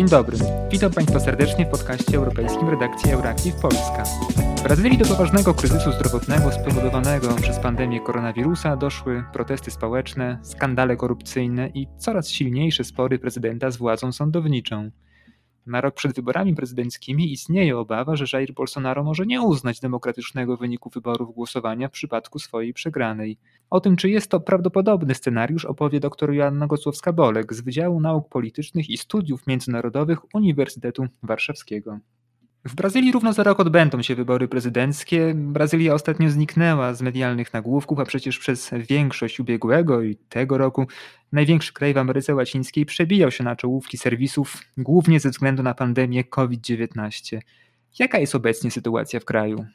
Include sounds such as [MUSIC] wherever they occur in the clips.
Dzień dobry. Witam Państwa serdecznie w podcaście europejskim redakcji Euractiv Polska. W Brazylii do poważnego kryzysu zdrowotnego spowodowanego przez pandemię koronawirusa doszły protesty społeczne, skandale korupcyjne i coraz silniejsze spory prezydenta z władzą sądowniczą. Na rok przed wyborami prezydenckimi istnieje obawa, że Jair Bolsonaro może nie uznać demokratycznego wyniku wyborów głosowania w przypadku swojej przegranej. O tym, czy jest to prawdopodobny scenariusz, opowie dr Joanna Gocłowska-Bolek z Wydziału Nauk Politycznych i Studiów Międzynarodowych Uniwersytetu Warszawskiego. W Brazylii równo za rok odbędą się wybory prezydenckie. Brazylia ostatnio zniknęła z medialnych nagłówków, a przecież przez większość ubiegłego i tego roku największy kraj w Ameryce Łacińskiej przebijał się na czołówki serwisów, głównie ze względu na pandemię COVID-19. Jaka jest obecnie sytuacja w kraju?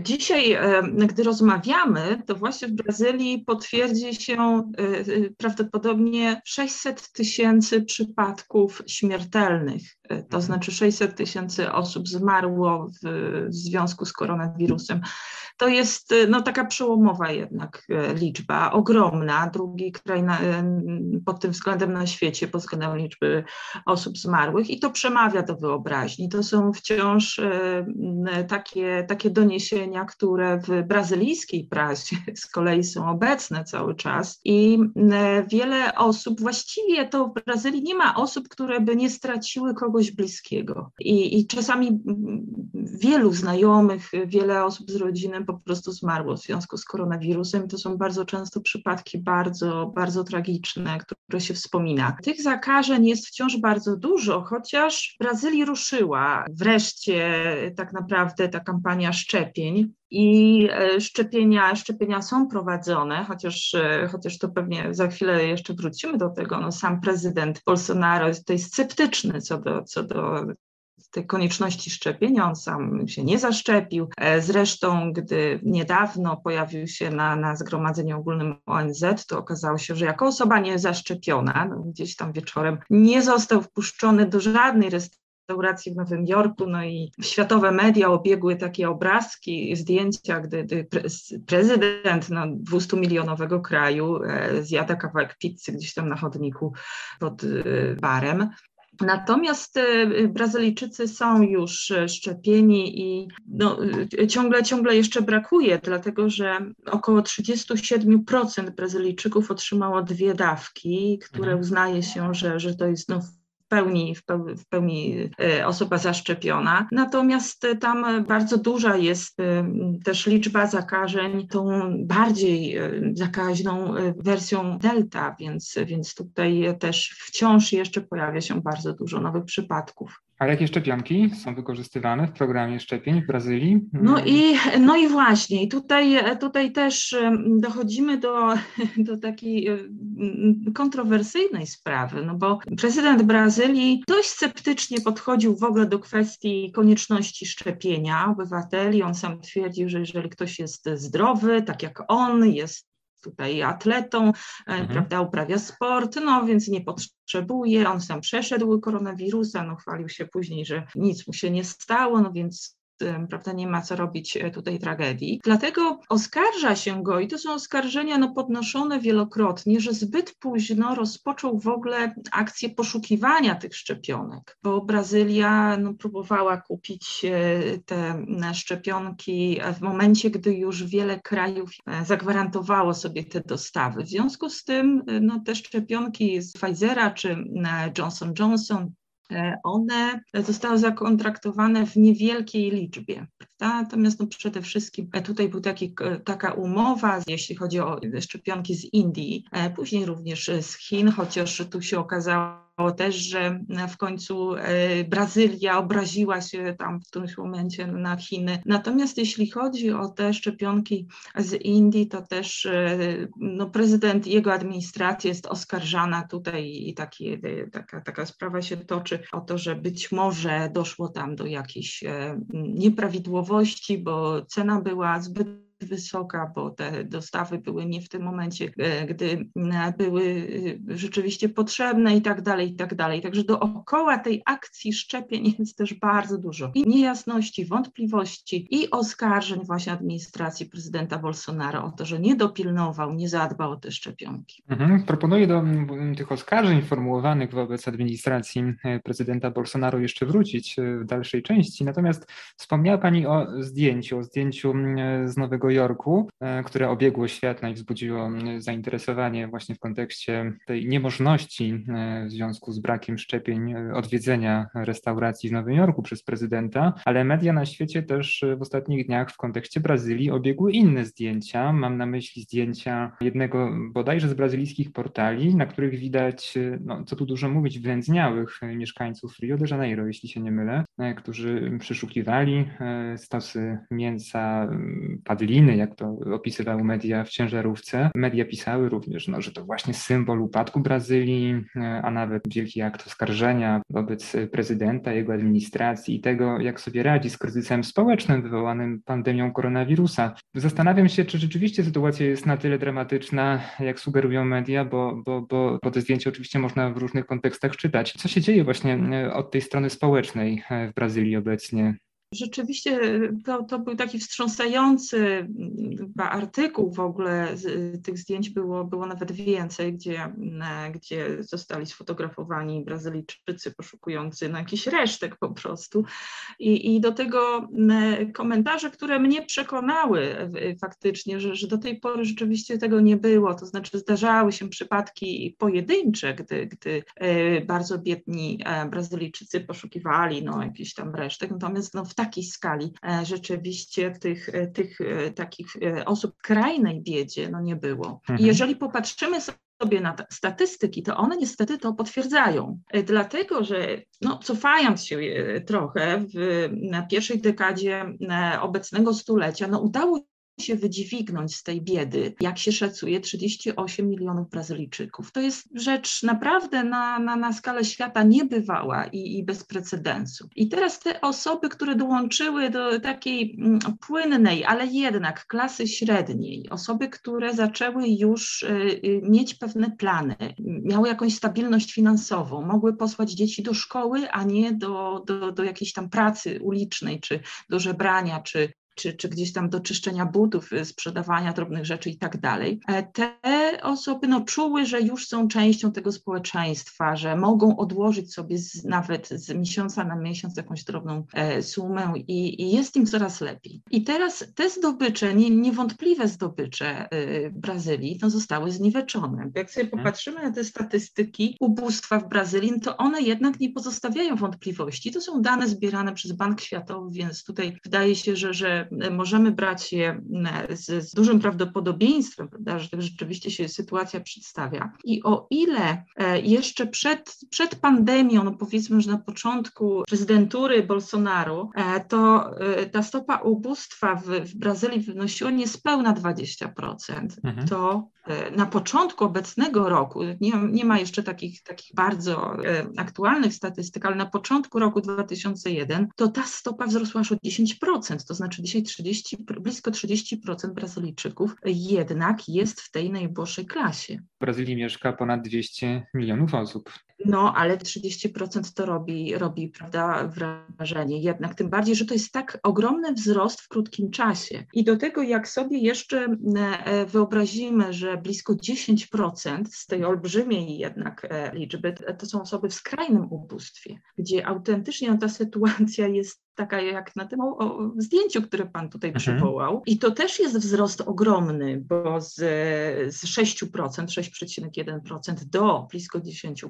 Dzisiaj, e, gdy rozmawiamy, to właśnie w Brazylii potwierdzi się e, prawdopodobnie 600 tysięcy przypadków śmiertelnych. E, to mhm. znaczy 600 tysięcy osób zmarło w związku z koronawirusem. To jest no, taka przełomowa jednak liczba, ogromna. Drugi kraj na, pod tym względem na świecie, pod względem liczby osób zmarłych i to przemawia do wyobraźni. To są wciąż takie, takie doniesienia, które w brazylijskiej prasie z kolei są obecne cały czas i e, wiele osób, właściwie to w Brazylii nie ma osób, które by nie straciły kogoś bliskiego i, i czasami wielu znajomych, wiele osób z rodziny po prostu zmarło w związku z koronawirusem. To są bardzo często przypadki bardzo, bardzo tragiczne, które się wspomina. Tych zakażeń jest wciąż bardzo dużo, chociaż w Brazylii ruszyła wreszcie tak naprawdę ta kampania szczepień i e, szczepienia, szczepienia są prowadzone, chociaż, e, chociaż to pewnie za chwilę jeszcze wrócimy do tego. No, sam prezydent Bolsonaro jest tutaj sceptyczny co do, co do tej konieczności szczepienia. On sam się nie zaszczepił. E, zresztą, gdy niedawno pojawił się na, na Zgromadzeniu Ogólnym ONZ, to okazało się, że jako osoba niezaszczepiona, no gdzieś tam wieczorem, nie został wpuszczony do żadnej restrykcji restauracji w Nowym Jorku, no i światowe media obiegły takie obrazki, zdjęcia, gdy, gdy prezydent no, 200-milionowego kraju e, zjada kawałek pizzy gdzieś tam na chodniku pod e, barem. Natomiast e, Brazylijczycy są już szczepieni i no, ciągle, ciągle jeszcze brakuje, dlatego że około 37% Brazylijczyków otrzymało dwie dawki, które mhm. uznaje się, że, że to jest no, pełni, w pełni, w pełni osoba zaszczepiona. Natomiast tam bardzo duża jest e, też liczba zakażeń tą bardziej e, zakaźną e, wersją Delta, więc, więc tutaj też wciąż jeszcze pojawia się bardzo dużo nowych przypadków. A jakie szczepionki są wykorzystywane w programie szczepień w Brazylii? No i, no i właśnie, tutaj, tutaj też dochodzimy do, [LAUGHS] do takiej kontrowersyjnej sprawy, no bo prezydent Brazylii dość sceptycznie podchodził w ogóle do kwestii konieczności szczepienia obywateli. On sam twierdził, że jeżeli ktoś jest zdrowy, tak jak on, jest tutaj atletą, e, mhm. prawda, uprawia sport, no więc nie potrzebuje, on sam przeszedł koronawirusa, no chwalił się później, że nic mu się nie stało, no więc prawda, nie ma co robić e, tutaj tragedii. Dlatego oskarża się go, i to są oskarżenia no, podnoszone wielokrotnie, że zbyt późno rozpoczął w ogóle akcję poszukiwania tych szczepionek, bo Brazylia no, próbowała kupić e, te szczepionki w momencie, gdy już wiele krajów e, zagwarantowało sobie te dostawy. W związku z tym no, te szczepionki z Pfizera czy Johnson Johnson one zostały zakontraktowane w niewielkiej liczbie. Natomiast no przede wszystkim e, tutaj była taka umowa, jeśli chodzi o szczepionki z Indii, e, później również z Chin, chociaż tu się okazało, też, że w końcu Brazylia obraziła się tam w którymś momencie na Chiny. Natomiast jeśli chodzi o te szczepionki z Indii, to też no, prezydent i jego administracja jest oskarżana tutaj i taki, taka, taka sprawa się toczy o to, że być może doszło tam do jakichś nieprawidłowości, bo cena była zbyt wysoka, bo te dostawy były nie w tym momencie, gdy były rzeczywiście potrzebne i tak dalej, i tak dalej. Także dookoła tej akcji szczepień jest też bardzo dużo i niejasności, wątpliwości i oskarżeń właśnie administracji prezydenta Bolsonaro o to, że nie dopilnował, nie zadbał o te szczepionki. Mhm. Proponuję do tych oskarżeń formułowanych wobec administracji e, prezydenta Bolsonaro jeszcze wrócić e, w dalszej części. Natomiast wspomniała Pani o zdjęciu, o zdjęciu e, z Nowego Jorku, które obiegło świat no i wzbudziło zainteresowanie właśnie w kontekście tej niemożności w związku z brakiem szczepień odwiedzenia restauracji w Nowym Jorku przez prezydenta, ale media na świecie też w ostatnich dniach w kontekście Brazylii obiegły inne zdjęcia. Mam na myśli zdjęcia jednego bodajże z brazylijskich portali, na których widać, no, co tu dużo mówić, wlędzniałych mieszkańców Rio de Janeiro, jeśli się nie mylę, którzy przyszukiwali e, stosy mięsa padliny, jak to opisywały media w ciężarówce. Media pisały również, no, że to właśnie symbol upadku Brazylii, e, a nawet wielki akt oskarżenia wobec prezydenta, jego administracji i tego, jak sobie radzi z kryzysem społecznym wywołanym pandemią koronawirusa. Zastanawiam się, czy rzeczywiście sytuacja jest na tyle dramatyczna, jak sugerują media, bo, bo, bo, bo te oczywiście można w różnych kontekstach czytać. Co się dzieje właśnie e, od tej strony społecznej e, w Brazylii obecnie? Rzeczywiście to, to był taki wstrząsający artykuł w ogóle, tych zdjęć było, było nawet więcej, gdzie, gdzie zostali sfotografowani Brazylijczycy poszukujący na jakiś resztek po prostu. I, i do tego komentarze, które mnie przekonały faktycznie, że, że do tej pory rzeczywiście tego nie było, to znaczy zdarzały się przypadki pojedyncze, gdy, gdy e, bardzo biedni e, Brazylijczycy poszukiwali no, jakiś tam resztek, natomiast no, w takiej skali e, rzeczywiście tych, e, tych e, takich osób w krajnej biedzie no nie było. Mhm. I jeżeli popatrzymy sobie na statystyki, to one niestety to potwierdzają. Dlatego, że no, cofając się trochę w, na pierwszej dekadzie obecnego stulecia, no, udało się wydźwignąć z tej biedy, jak się szacuje, 38 milionów Brazylijczyków. To jest rzecz naprawdę na, na, na skalę świata niebywała i, i bez precedensu. I teraz te osoby, które dołączyły do takiej mm, płynnej, ale jednak klasy średniej, osoby, które zaczęły już y, y, mieć pewne plany, miały jakąś stabilność finansową, mogły posłać dzieci do szkoły, a nie do, do, do jakiejś tam pracy ulicznej, czy do żebrania, czy, czy, czy gdzieś tam do czyszczenia butów, y, sprzedawania drobnych rzeczy i tak dalej. E, te osoby no, czuły, że już są częścią tego społeczeństwa, że mogą odłożyć sobie z, nawet z miesiąca na miesiąc jakąś drobną e, sumę i, i, jest im coraz lepiej. I teraz te zdobycze, nie, niewątpliwe zdobycze y, Brazylii, no, zostały zniweczone. Jak sobie mhm. popatrzymy na te statystyki ubóstwa w Brazylii, to one jednak nie pozostawiają wątpliwości. To są dane zbierane przez Bank Światowy, więc tutaj wydaje się, że, że możemy brać je z, z dużym prawdopodobieństwem, prawda, że tak rzeczywiście się sytuacja przedstawia. I o ile e, jeszcze przed, przed pandemią, no powiedzmy, że na początku prezydentury Bolsonaro, e, to e, ta stopa ubóstwa w, w Brazylii wynosiła niespełna 20%, mhm. to na początku obecnego roku, nie, nie ma jeszcze takich, takich bardzo aktualnych statystyk, ale na początku roku 2001, to ta stopa wzrosła aż o 10%, to znaczy dzisiaj 30, blisko 30% Brazylijczyków jednak jest w tej najuboższej klasie. W Brazylii mieszka ponad 200 milionów osób. No, ale 30% to robi, robi prawda, wrażenie jednak, tym bardziej, że to jest tak ogromny wzrost w krótkim czasie. I do tego, jak sobie jeszcze e, wyobrazimy, że blisko 10% z tej olbrzymiej jednak e, liczby to są osoby w skrajnym ubóstwie, gdzie autentycznie ta sytuacja jest taka jak na tym o, zdjęciu, które Pan tutaj mhm. przywołał. I to też jest wzrost ogromny, bo z, z 6%, 6,1% do blisko 10%,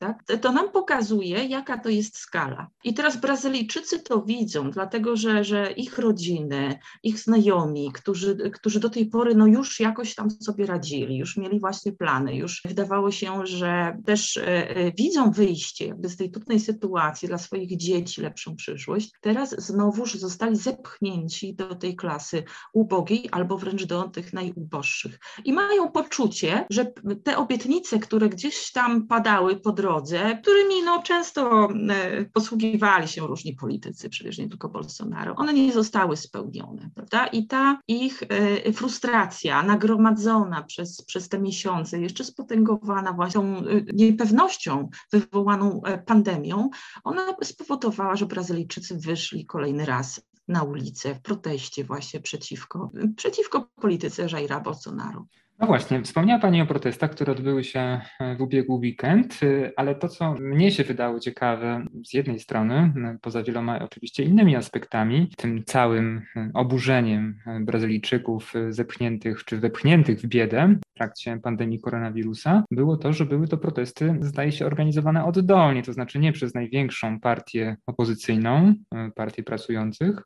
tak, to nam pokazuje, jaka to jest skala. I teraz Brazylijczycy to widzą, dlatego że, że ich rodziny, ich znajomi, którzy, którzy do tej pory no już jakoś tam sobie radzili, już mieli właśnie plany, już wydawało się, że też e, e widzą wyjście jakby z tej trudnej sytuacji dla swoich dzieci, lepszą przyszłość, teraz znowuż zostali zepchnięci do tej klasy ubogiej albo wręcz do tych najuboższych. I mają poczucie, że te obietnice, które gdzieś tam padały po drodze, którymi no, często e, posługiwali się różni politycy, przecież nie tylko Bolsonaro, one nie zostały spełnione, prawda? I ta ich e, frustracja nagromadzona przez, przez te miesiące, jeszcze spotęgowana właśnie tą e, niepewnością wywołaną pandemią, ona spowodowała, że Brazylijczycy wyszli kolejny raz na ulicę w proteście właśnie przeciwko, przeciwko polityce Jaira Bolsonaro. No właśnie, wspomniała Pani o protestach, które odbyły się e, w ubiegły weekend, e, ale to, co mnie się wydało ciekawe z jednej strony, poza wieloma oczywiście innymi aspektami, tym całym e, oburzeniem Brazylijczyków zepchniętych czy wepchniętych w biedę w trakcie pandemii koronawirusa, było to, że były to protesty, zdaje się, organizowane oddolnie, to znaczy nie przez największą partię opozycyjną, partię pracujących,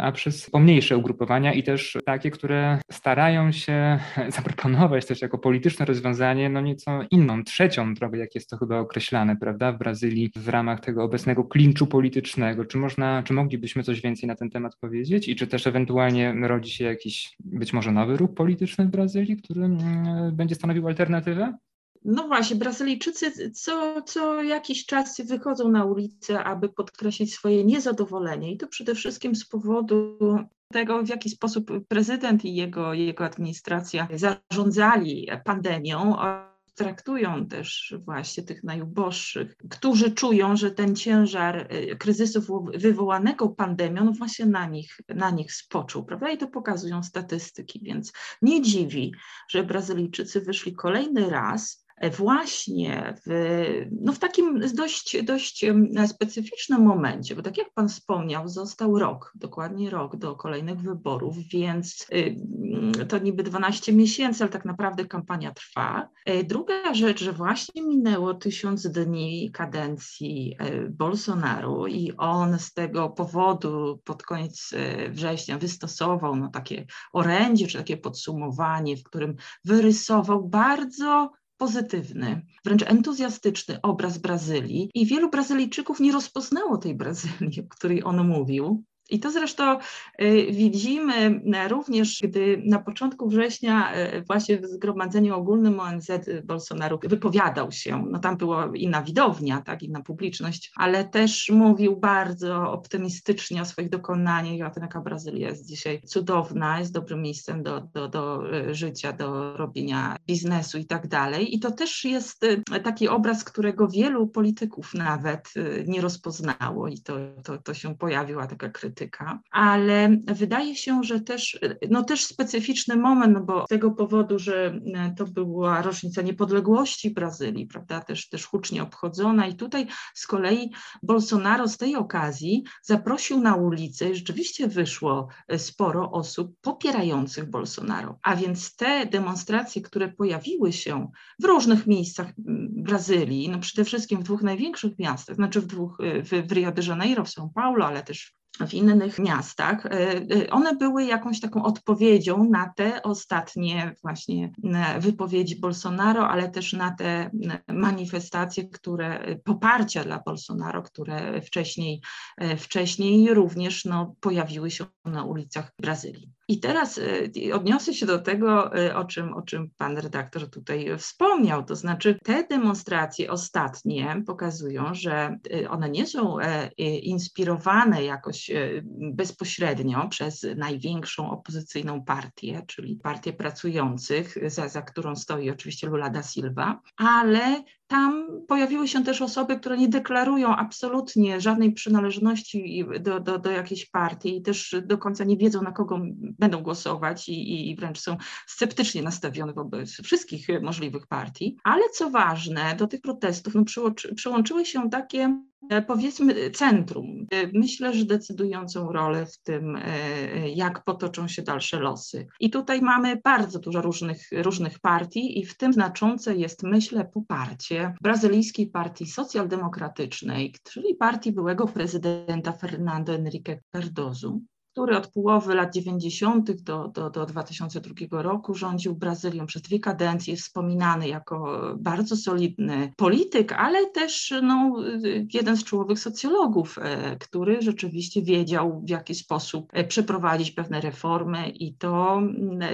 a przez pomniejsze ugrupowania i też takie, które starają się [LAUGHS] zaproponować proponować też jako polityczne rozwiązanie, no nieco inną, trzecią drogę, jak jest to chyba określane, prawda, w Brazylii w ramach tego obecnego klinczu politycznego. Czy można, czy moglibyśmy coś więcej na ten temat powiedzieć i czy też ewentualnie rodzi się jakiś być może nowy ruch polityczny w Brazylii, który mm, będzie stanowił alternatywę? No właśnie, Brazylijczycy co, co jakiś czas wychodzą na ulicę, aby podkreślić swoje niezadowolenie i to przede wszystkim z powodu tego, w jaki sposób prezydent i jego, jego administracja zarządzali pandemią traktują też właśnie tych najuboższych, którzy czują, że ten ciężar y, kryzysu wywołanego pandemią właśnie na nich, na nich spoczął, prawda? I to pokazują statystyki, więc nie dziwi, że Brazylijczycy wyszli kolejny raz właśnie w, no w takim dość, dość specyficznym momencie, bo tak jak Pan wspomniał, został rok, dokładnie rok do kolejnych wyborów, więc to niby 12 miesięcy, ale tak naprawdę kampania trwa. E, druga rzecz, że właśnie minęło tysiąc dni kadencji e, Bolsonaru i on z tego powodu pod koniec e, września wystosował no, takie orędzie, czy takie podsumowanie, w którym wyrysował bardzo pozytywny, wręcz entuzjastyczny obraz Brazylii i wielu Brazylijczyków nie rozpoznało tej Brazylii, o której on mówił. I to zresztą y, widzimy również, gdy na początku września y, właśnie w Zgromadzeniu Ogólnym ONZ Bolsonaro wypowiadał się, no tam była inna widownia, tak, inna publiczność, ale też mówił bardzo optymistycznie o swoich dokonaniach. I o tym, jaka Brazylia jest dzisiaj cudowna, jest dobrym miejscem do, do, do y, życia, do robienia biznesu i tak dalej. I to też jest taki obraz, którego wielu polityków nawet nie rozpoznało. I to, to, to się pojawiła taka krytyka ale wydaje się, że też, no też specyficzny moment, bo z tego powodu, że e, to była rocznica niepodległości Brazylii, prawda, też, też hucznie obchodzona i tutaj z kolei Bolsonaro z tej okazji zaprosił na ulicę i rzeczywiście wyszło e, sporo osób popierających Bolsonaro, a więc te demonstracje, które pojawiły się w różnych miejscach Brazylii, no przede wszystkim w dwóch największych miastach, znaczy w dwóch, e, w, w Rio de Janeiro, w São Paulo, ale też w innych miastach, e, e, one były jakąś taką odpowiedzią na te ostatnie właśnie e, wypowiedzi Bolsonaro, ale też na te manifestacje, które poparcia dla Bolsonaro, które wcześniej, wcześniej również no, pojawiły się na ulicach Brazylii. I teraz y, odniosę się do tego, y, o czym, o czym pan redaktor tutaj wspomniał, to znaczy te demonstracje ostatnie pokazują, że y, one nie są e, inspirowane jakoś bezpośrednio przez największą opozycyjną partię, czyli Partię Pracujących, za, za którą stoi oczywiście Lula da Silva, ale tam pojawiły się też osoby, które nie deklarują absolutnie żadnej przynależności do, do, do jakiejś partii i też do końca nie wiedzą, na kogo będą głosować i, i wręcz są sceptycznie nastawione wobec wszystkich możliwych partii. Ale co ważne, do tych protestów no, przyłączyły się takie powiedzmy centrum. E, myślę, że decydującą rolę w tym, e, jak potoczą się dalsze losy. I tutaj mamy bardzo dużo różnych, różnych partii i w tym znaczące jest, myślę, poparcie brazylijskiej partii socjaldemokratycznej, czyli partii byłego prezydenta Fernando Henrique Cardoso, który od połowy lat 90. Do, do, do 2002 roku rządził Brazylią przez dwie kadencje, wspominany jako bardzo solidny polityk, ale też no, jeden z czołowych socjologów, e, który rzeczywiście wiedział, w jaki sposób e, przeprowadzić pewne reformy i to,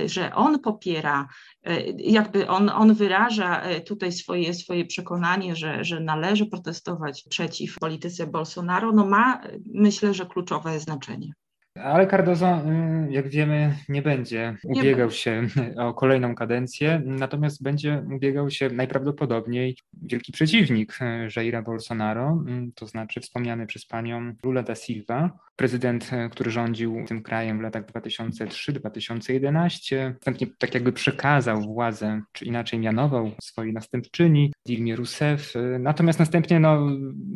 że on popiera, e, jakby on, on wyraża tutaj swoje, swoje przekonanie, że, że należy protestować przeciw polityce Bolsonaro, no ma myślę, że kluczowe znaczenie. Ale Cardozo, mm, jak wiemy, nie będzie ubiegał się [LAUGHS] o kolejną kadencję, natomiast będzie ubiegał się najprawdopodobniej wielki przeciwnik e, Jaira Bolsonaro, mm, to znaczy wspomniany przez panią Lula da Silva, prezydent, e, który rządził tym krajem w latach 2003-2011, następnie tak jakby przekazał władzę, czy inaczej mianował swojej następczyni, Dilmie Rousseff, e, natomiast następnie no,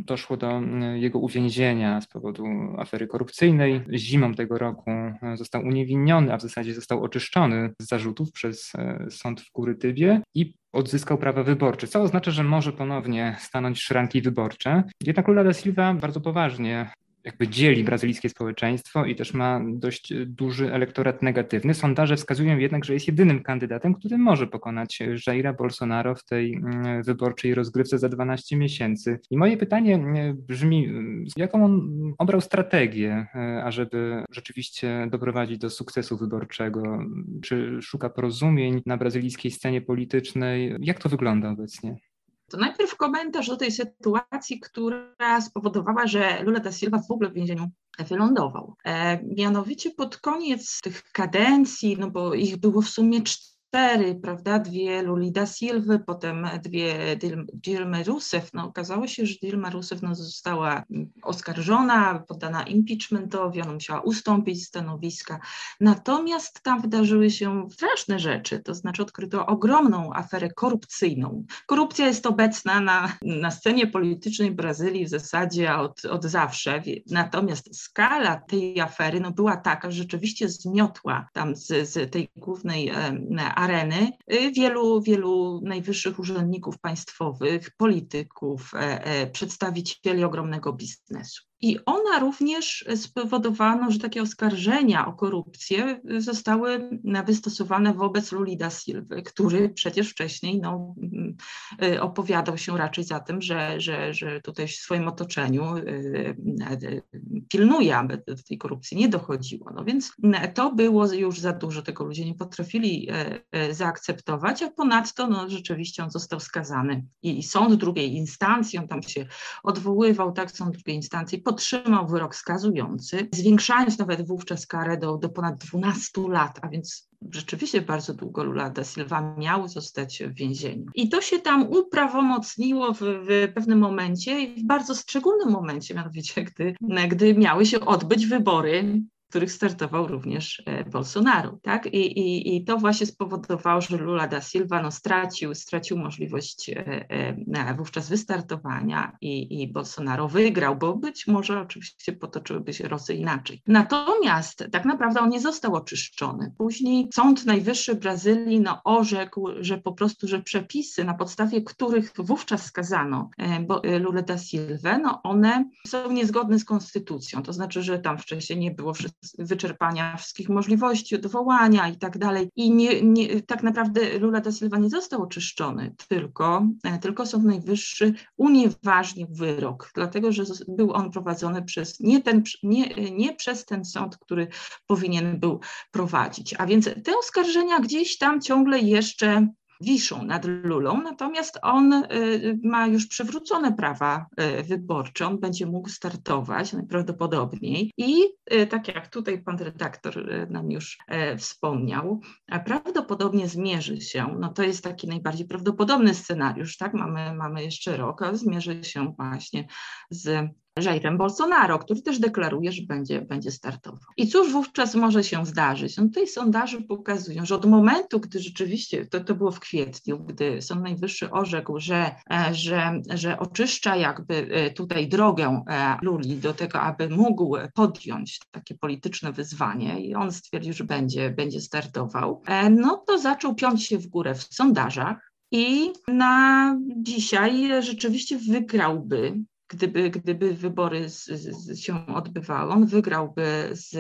doszło do jego uwięzienia z powodu afery korupcyjnej. Zimą tego roku e, został uniewinniony, a w zasadzie został oczyszczony z zarzutów przez sąd w Kurytybie i odzyskał prawa wyborcze, co oznacza, że może ponownie stanąć w szranki wyborcze. Jednak Lula da Silva bardzo poważnie jakby dzieli brazylijskie społeczeństwo i też ma dość duży elektorat negatywny. Sondaże wskazują jednak, że jest jedynym kandydatem, który może pokonać Jaira Bolsonaro w tej mm, wyborczej rozgrywce za 12 miesięcy. I moje pytanie mm, brzmi, jaką on obrał strategię, e, ażeby rzeczywiście doprowadzić do sukcesu wyborczego? Czy szuka porozumień na brazylijskiej scenie politycznej? Jak to wygląda obecnie? To najpierw komentarz do tej sytuacji, która spowodowała, że Lula da Silva w ogóle w więzieniu wylądował. E, mianowicie pod koniec tych kadencji, no bo ich było w sumie cztery, cztery, prawda, dwie Lulida Silwy, potem dwie Dilma Rousseff. No, okazało się, że Dilma Rousseff no, została oskarżona, poddana impeachmentowi, ona musiała ustąpić stanowiska. Natomiast tam wydarzyły się straszne rzeczy, to znaczy odkryto ogromną aferę korupcyjną. Korupcja jest obecna na, na scenie politycznej Brazylii w zasadzie od, od zawsze, natomiast skala tej afery no, była taka, że rzeczywiście zmiotła tam z, z tej głównej areny y, wielu, wielu najwyższych urzędników państwowych, polityków, e, e, przedstawicieli ogromnego biznesu. I ona również spowodowano, że takie oskarżenia o korupcję zostały wystosowane wobec Lulida Silwy, który przecież wcześniej no, y, opowiadał się raczej za tym, że, że, że tutaj w swoim otoczeniu y, y, pilnuje, aby do tej korupcji nie dochodziło. No więc to było już za dużo, tego ludzie nie potrafili zaakceptować, a ponadto no, rzeczywiście on został skazany i sąd drugiej instancji, on tam się odwoływał, tak, sąd drugiej instancji podtrzymał wyrok skazujący, zwiększając nawet wówczas karę do, do ponad 12 lat, a więc rzeczywiście bardzo długo Lula da Silva miał zostać w więzieniu. I to się tam uprawomocniło w, w pewnym momencie, w bardzo szczególnym momencie, mianowicie gdy, gdy miały się odbyć wybory których startował również e, Bolsonaro. Tak? I, i, I to właśnie spowodowało, że Lula da Silva no, stracił, stracił możliwość e, e, wówczas wystartowania i, i Bolsonaro wygrał, bo być może oczywiście potoczyłyby się Rosy inaczej. Natomiast tak naprawdę on nie został oczyszczony. Później Sąd Najwyższy Brazylii no, orzekł, że po prostu, że przepisy, na podstawie których wówczas skazano Lula da Silva, no one są niezgodne z konstytucją. To znaczy, że tam wcześniej nie było wszystko wyczerpania wszystkich możliwości, odwołania i tak dalej. I nie, nie, tak naprawdę Lula da Silva nie został oczyszczony, tylko, e, tylko Sąd Najwyższy unieważnił wyrok, dlatego że był on prowadzony przez nie, ten, nie, nie przez ten sąd, który powinien był prowadzić. A więc te oskarżenia gdzieś tam ciągle jeszcze wiszą nad Lulą, natomiast on y, ma już przywrócone prawa y, wyborcze, on będzie mógł startować najprawdopodobniej. I y, tak jak tutaj pan redaktor nam już wspomniał, prawdopodobnie zmierzy się, no to jest taki najbardziej prawdopodobny scenariusz, tak, mamy, mamy jeszcze rok, zmierzy się właśnie z Jairem Bolsonaro, który też deklaruje, że będzie, będzie startował. I cóż wówczas może się zdarzyć? No tutaj sondaże pokazują, że od momentu, gdy rzeczywiście, to, to było w kwietniu, gdy Sąd Najwyższy orzekł, że, e, że, że oczyszcza jakby e, tutaj drogę e, Luli do tego, aby mógł podjąć takie polityczne wyzwanie i on stwierdził, że będzie, będzie startował, no to zaczął piąć się w górę w sondażach, i na dzisiaj rzeczywiście wygrałby gdyby, gdyby wybory z, z się odbywały, on wygrałby z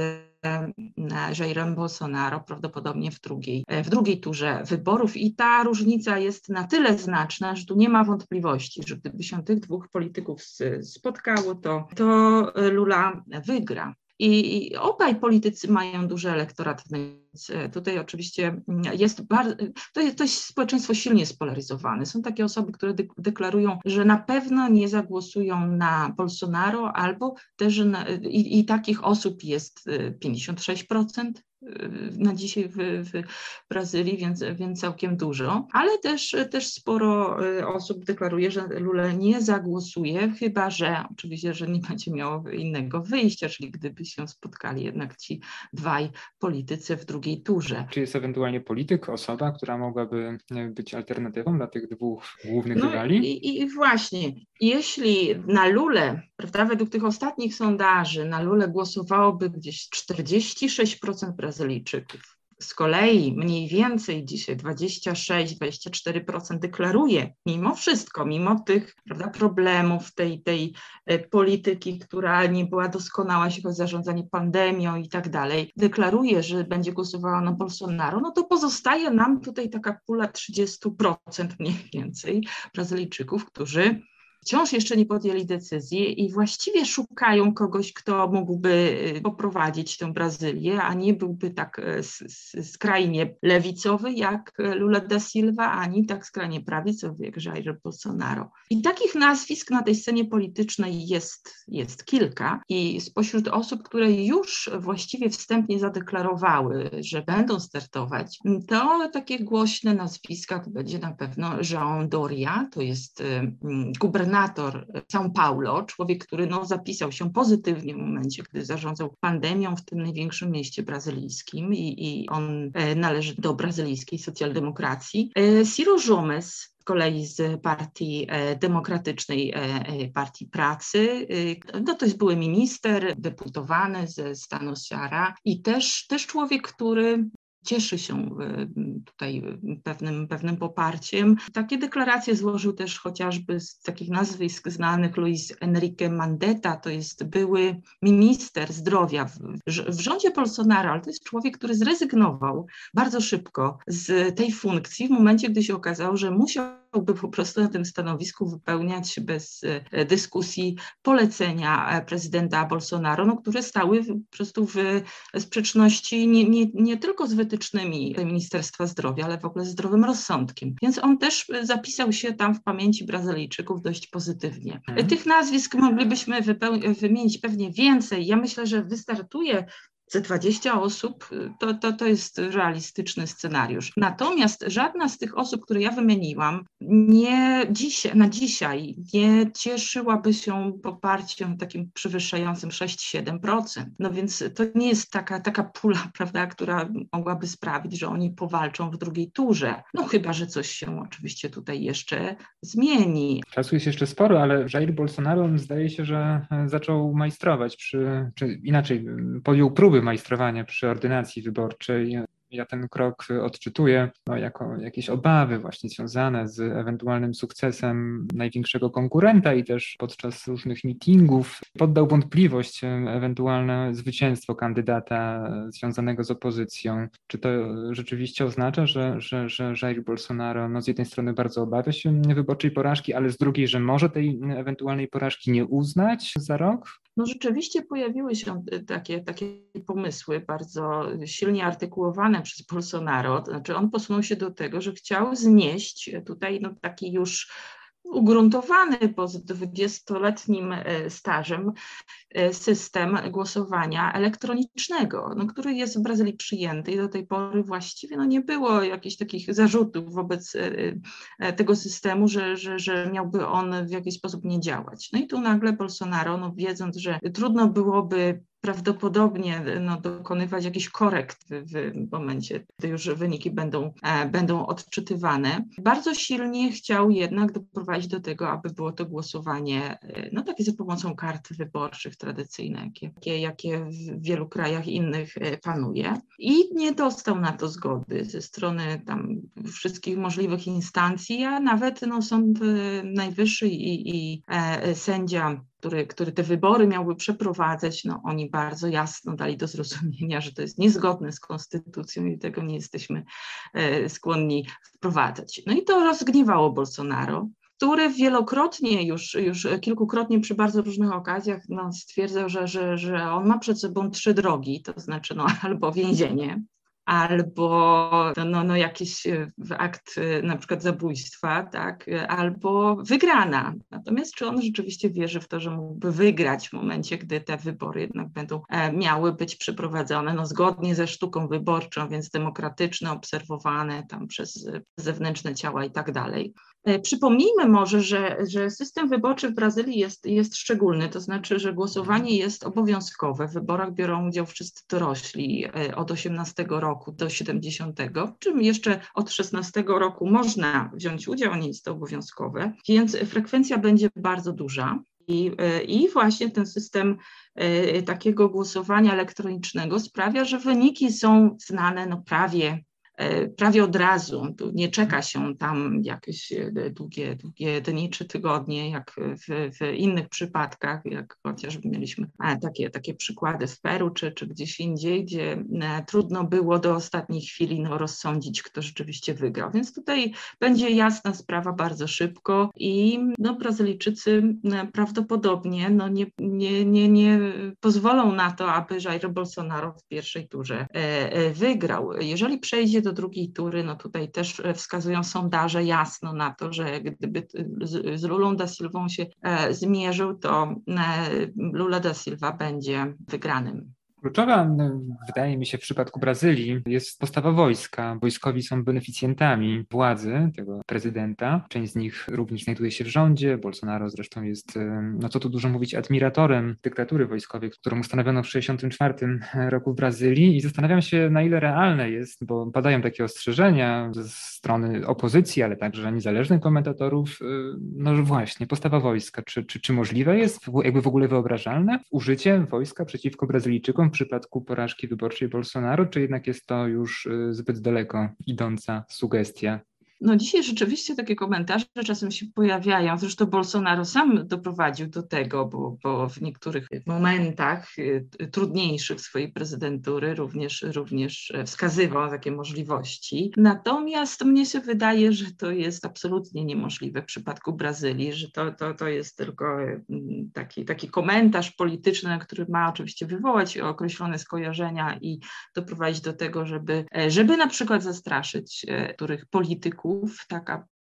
Jairem Bolsonaro prawdopodobnie w drugiej, w drugiej turze wyborów i ta różnica jest na tyle znaczna, że tu nie ma wątpliwości, że gdyby się tych dwóch polityków spotkało, to, to Lula wygra. I, obaj politycy mają duży elektorat, więc e, tutaj oczywiście jest bardzo, to jest, to jest społeczeństwo silnie spolaryzowane. Są takie osoby, które de deklarują, że na pewno nie zagłosują na Bolsonaro, albo też na, i, i takich osób jest 56%, e, na dzisiaj w, w, Brazylii, więc, więc całkiem dużo, ale też, też sporo osób deklaruje, że Lula nie zagłosuje, chyba że oczywiście, że nie będzie miało innego wyjścia, czyli gdyby się spotkali jednak ci dwaj politycy w drugiej turze. Czy jest ewentualnie polityk, osoba, która mogłaby być alternatywą dla tych dwóch głównych no rywali? I, I właśnie, jeśli na Lulę, prawda, według tych ostatnich sondaży, na Lulę głosowałoby gdzieś 46% Brazylijczyków, z kolei mniej więcej dzisiaj 26-24% deklaruje, mimo wszystko, mimo tych prawda, problemów tej, tej e, polityki, która nie była doskonała, jeśli chodzi o zarządzanie pandemią i tak dalej, deklaruje, że będzie głosowała na Bolsonaro, no to pozostaje nam tutaj taka pula 30% mniej więcej Brazylijczyków, którzy wciąż jeszcze nie podjęli decyzji i właściwie szukają kogoś, kto mógłby y, poprowadzić tę Brazylię, a nie byłby tak e, skrajnie lewicowy jak Lula da Silva, ani tak skrajnie prawicowy jak Jair Bolsonaro. I takich nazwisk na tej scenie politycznej jest, jest kilka i spośród osób, które już właściwie wstępnie zadeklarowały, że będą startować, to takie głośne nazwiska to będzie na pewno Jean Doria, to jest y, gubernator gubernator São Paulo, człowiek, który no, zapisał się pozytywnie w momencie, gdy zarządzał pandemią w tym największym mieście brazylijskim i, i on e, należy do brazylijskiej socjaldemokracji. E, Ciro Gomes, kolei z Partii e, Demokratycznej Partii Pracy. No to jest były minister, deputowany ze stanu Ceará i też, też człowiek, który cieszy się e, tutaj pewnym, pewnym poparciem. Takie deklaracje złożył też chociażby z takich nazwisk znanych Luis Enrique Mandetta, to jest były minister zdrowia w, w rządzie Bolsonaro, ale to jest człowiek, który zrezygnował bardzo szybko z tej funkcji w momencie, gdy się okazało, że musiał by po prostu na tym stanowisku wypełniać bez e, dyskusji polecenia e, prezydenta Bolsonaro, no, które stały po prostu w sprzeczności nie, nie, nie tylko z wytycznymi Ministerstwa Zdrowia, ale w ogóle z zdrowym rozsądkiem. Więc on też zapisał się tam w pamięci Brazylijczyków dość pozytywnie. Mhm. Tych nazwisk moglibyśmy wymienić pewnie więcej. Ja myślę, że wystartuje ze 20 osób to, to, to jest realistyczny scenariusz. Natomiast żadna z tych osób, które ja wymieniłam, nie dzisiaj, na dzisiaj nie cieszyłaby się poparciem takim przewyższającym 6-7%. No więc to nie jest taka, taka pula, [LAUGHS] prawda, która mogłaby sprawić, że oni powalczą w drugiej turze. No chyba, że coś się oczywiście tutaj jeszcze zmieni. Czasu jest jeszcze sporo, ale Jair Bolsonaro zdaje się, że zaczął majstrować przy, czy inaczej, podjął próby majstrowania przy ordynacji wyborczej ja ten krok odczytuję no, jako jakieś obawy właśnie związane z ewentualnym sukcesem największego konkurenta i też podczas różnych meetingów poddał wątpliwość ewentualne zwycięstwo kandydata związanego z opozycją. Czy to rzeczywiście oznacza, że, że, że Jair Bolsonaro no, z jednej strony bardzo obawia się wyborczej porażki, ale z drugiej, że może tej ewentualnej porażki nie uznać za rok? No rzeczywiście pojawiły się takie, takie pomysły bardzo silnie artykułowane przez Bolsonaro, to znaczy on posunął się do tego, że chciał znieść tutaj no, taki już ugruntowany po dwudziestoletnim e, stażem e, system głosowania elektronicznego, no, który jest w Brazylii przyjęty i do tej pory właściwie no, nie było jakichś takich zarzutów wobec e, tego systemu, że, że, że miałby on w jakiś sposób nie działać. No i tu nagle Bolsonaro, no, wiedząc, że trudno byłoby prawdopodobnie no, dokonywać jakichś korekt w momencie, gdy już wyniki będą, e, będą odczytywane. Bardzo silnie chciał jednak doprowadzić do tego, aby było to głosowanie e, no, takie za pomocą kart wyborczych tradycyjnych, jakie, jakie w wielu krajach innych e, panuje. I nie dostał na to zgody ze strony tam wszystkich możliwych instancji, a nawet no, Sąd Najwyższy i, i e, sędzia który, który te wybory miałby przeprowadzać, no oni bardzo jasno dali do zrozumienia, że to jest niezgodne z konstytucją i tego nie jesteśmy e, skłonni wprowadzać. No i to rozgniewało Bolsonaro który wielokrotnie już, już kilkukrotnie przy bardzo różnych okazjach no, stwierdzał, że, że, że on ma przed sobą trzy drogi, to znaczy no, [LAUGHS] albo więzienie, albo no, no jakiś e, akt e, na przykład zabójstwa, tak, albo wygrana. Natomiast czy on rzeczywiście wierzy w to, że mógłby wygrać w momencie, gdy te wybory jednak będą e, miały być przeprowadzone no, zgodnie ze sztuką wyborczą, więc demokratyczne, obserwowane tam przez zewnętrzne ciała i tak dalej. E, przypomnijmy może, że, że system wyborczy w Brazylii jest, jest szczególny, to znaczy, że głosowanie jest obowiązkowe. W wyborach biorą udział wszyscy dorośli e, od 18 roku do 70, czym jeszcze od 16 roku można wziąć udział, nie jest to obowiązkowe, więc frekwencja będzie bardzo duża. I, e, I, właśnie ten system takiego głosowania elektronicznego sprawia, że wyniki są znane no, prawie E, prawie od razu. Nie czeka się tam jakieś e, długie, długie dni czy tygodnie, jak w, w innych przypadkach, jak chociażby mieliśmy e, takie, takie przykłady w Peru czy, czy gdzieś indziej, gdzie trudno było do ostatniej chwili no, rozsądzić, kto rzeczywiście wygrał. Więc tutaj będzie jasna sprawa bardzo szybko i no, Brazylijczycy prawdopodobnie no, nie, nie, nie, nie pozwolą na to, aby Jair Bolsonaro w pierwszej turze wygrał. Jeżeli przejdzie do do drugiej tury, no tutaj też e, wskazują sondaże jasno na to, że gdyby z, z Lulą da Silvą się e, zmierzył, to e, Lula da Silva będzie wygranym. Kluczowa, wydaje mi się, w przypadku Brazylii jest postawa wojska. Wojskowi są beneficjentami władzy tego prezydenta. Część z nich również znajduje się w rządzie. Bolsonaro zresztą jest, no co tu dużo mówić, admiratorem dyktatury wojskowej, którą ustanowiono w 1964 roku w Brazylii. I zastanawiam się, na ile realne jest, bo padają takie ostrzeżenia ze strony opozycji, ale także niezależnych komentatorów. Y, no właśnie, postawa wojska. Czy, czy, czy możliwe jest, jakby w ogóle wyobrażalne, użycie wojska przeciwko Brazylijczykom w przypadku porażki wyborczej Bolsonaro, czy jednak jest to już y, zbyt daleko idąca sugestia? No dzisiaj rzeczywiście takie komentarze czasem się pojawiają. Zresztą Bolsonaro sam doprowadził do tego, bo, bo w niektórych momentach y, trudniejszych swojej prezydentury również, również wskazywał takie możliwości. Natomiast mnie się wydaje, że to jest absolutnie niemożliwe w przypadku Brazylii, że to, to, to jest tylko y, taki, taki komentarz polityczny, który ma oczywiście wywołać określone skojarzenia i doprowadzić do tego, żeby, żeby na przykład zastraszyć których polityków, tak aby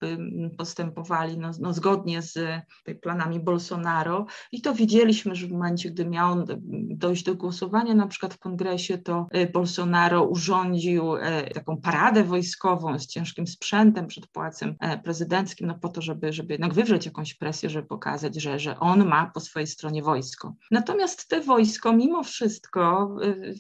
postępowali no, no zgodnie z planami Bolsonaro i to widzieliśmy, że w momencie, gdy miał dojść do głosowania na przykład w kongresie, to e, Bolsonaro urządził e, taką paradę wojskową z ciężkim sprzętem przed pałacem e, prezydenckim, no po to, żeby, żeby jednak wywrzeć jakąś presję, żeby pokazać, że, że on ma po swojej stronie wojsko. Natomiast te wojsko mimo wszystko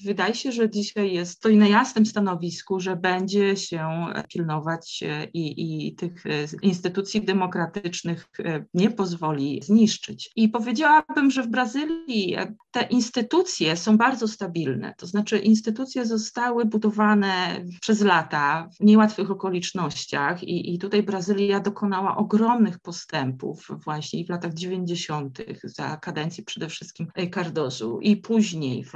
wydaje się, że dzisiaj jest stoi na jasnym stanowisku, że będzie się pilnować i, i tych instytucji demokratycznych e, nie pozwoli zniszczyć. I powiedziałabym, że w Brazylii te instytucje są bardzo stabilne, to znaczy instytucje zostały budowane przez lata w niełatwych okolicznościach i, i tutaj Brazylia dokonała ogromnych postępów właśnie w latach 90. za kadencji przede wszystkim Cardozu i później w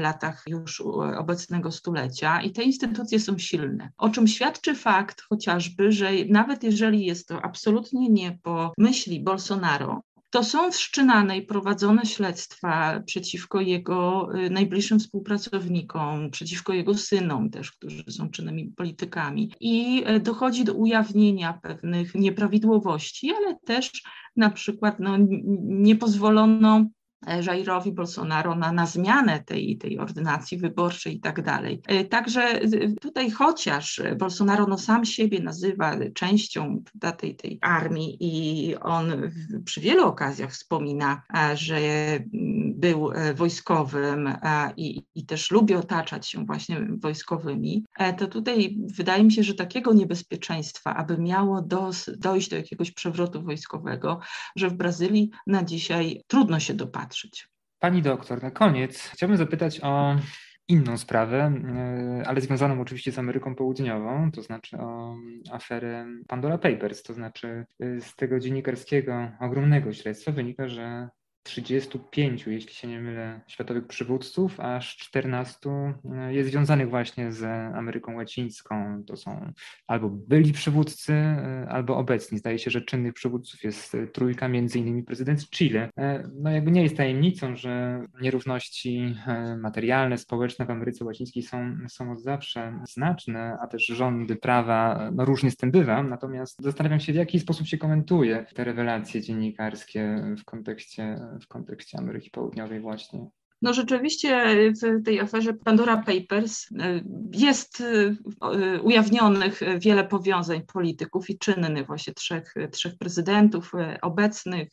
latach już obecnego stulecia i te instytucje są silne, o czym świadczy fakt chociażby, że nawet jeżeli jest to absolutnie nie po myśli Bolsonaro, to są wszczynane i prowadzone śledztwa przeciwko jego y, najbliższym współpracownikom, przeciwko jego synom też, którzy są czynnymi politykami. I y, dochodzi do ujawnienia pewnych nieprawidłowości, ale też na przykład no, nie pozwolono Jairowi Bolsonaro na, na zmianę tej, tej ordynacji wyborczej i tak dalej. E, także tutaj chociaż Bolsonaro no sam siebie nazywa częścią tej, tej armii i on przy wielu okazjach wspomina, że był e, wojskowym i, i też lubi otaczać się właśnie wojskowymi, e, to tutaj wydaje mi się, że takiego niebezpieczeństwa, aby miało do, dojść do jakiegoś przewrotu wojskowego, że w Brazylii na dzisiaj trudno się dopatrzyć patrzeć. Pani doktor, na koniec chciałbym zapytać o inną sprawę, e, ale związaną oczywiście z Ameryką Południową, to znaczy o aferę Pandora Papers, to znaczy e, z tego dziennikarskiego ogromnego śledztwa wynika, że 35, jeśli się nie mylę, światowych przywódców, aż 14 e, jest związanych właśnie z Ameryką Łacińską. To są albo byli przywódcy, e, albo obecni. Zdaje się, że czynnych przywódców jest trójka, między innymi prezydent Chile. E, no jakby nie jest tajemnicą, że nierówności materialne, społeczne w Ameryce Łacińskiej są, są od zawsze znaczne, a też rządy prawa, no różnie z tym bywa. Natomiast zastanawiam się, w jaki sposób się komentuje te rewelacje dziennikarskie w kontekście w kontekście Ameryki Południowej właśnie. No rzeczywiście w tej aferze Pandora Papers e, jest e, ujawnionych wiele powiązań polityków i czynnych, właśnie trzech, trzech prezydentów obecnych,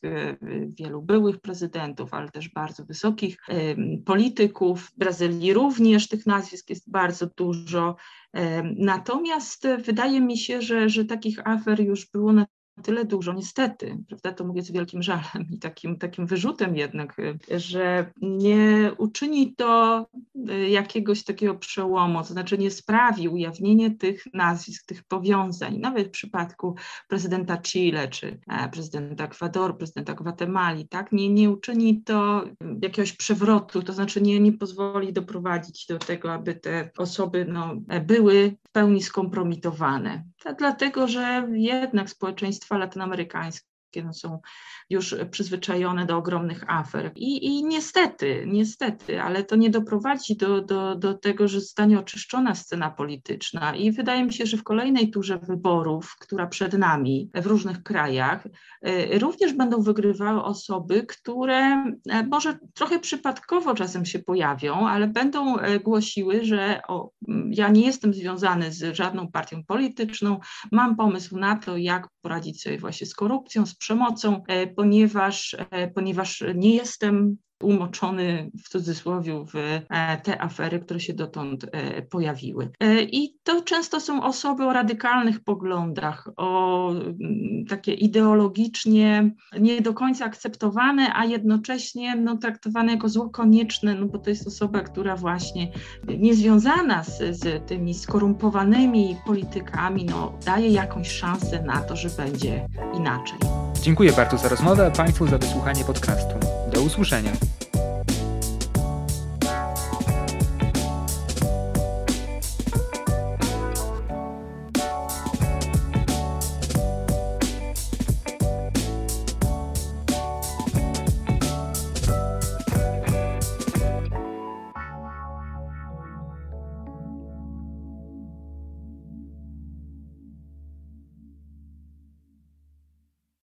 wielu byłych prezydentów, ale też bardzo wysokich polityków. W Brazylii również tych nazwisk jest bardzo dużo. Natomiast wydaje mi się, że, że takich afer już było na tyle dużo, niestety, prawda, to mówię z wielkim żalem i takim, takim wyrzutem jednak, że nie uczyni to y, jakiegoś takiego przełomu, to znaczy nie sprawi ujawnienie tych nazwisk, tych powiązań, nawet w przypadku prezydenta Chile, czy e, prezydenta Ekwadoru, prezydenta Gwatemali, tak, nie, nie uczyni to jakiegoś przewrotu, to znaczy nie, nie pozwoli doprowadzić do tego, aby te osoby no, były w pełni skompromitowane. Dlatego, że jednak społeczeństwa latynoamerykańskie no, są już przyzwyczajone do ogromnych afer. I, I, niestety, niestety, ale to nie doprowadzi do, do, do tego, że zostanie oczyszczona scena polityczna. I wydaje mi się, że w kolejnej turze wyborów, która przed nami w różnych krajach, y, również będą wygrywały osoby, które e, może trochę przypadkowo czasem się pojawią, ale będą e, głosiły, że o, ja nie jestem związany z żadną partią polityczną, mam pomysł na to, jak poradzić sobie właśnie z korupcją, z przemocą, e, ponieważ, e, ponieważ nie jestem umoczony w cudzysłowie w e, te afery, które się dotąd e, pojawiły. E, I to często są osoby o radykalnych poglądach, o mm, takie ideologicznie nie do końca akceptowane, a jednocześnie no, traktowane jako zło konieczne, no bo to jest osoba, która właśnie niezwiązana z, z tymi skorumpowanymi politykami, no, daje jakąś szansę na to, że będzie inaczej. Dziękuję bardzo za rozmowę, a Państwu za wysłuchanie podcastu. Do usłyszenia.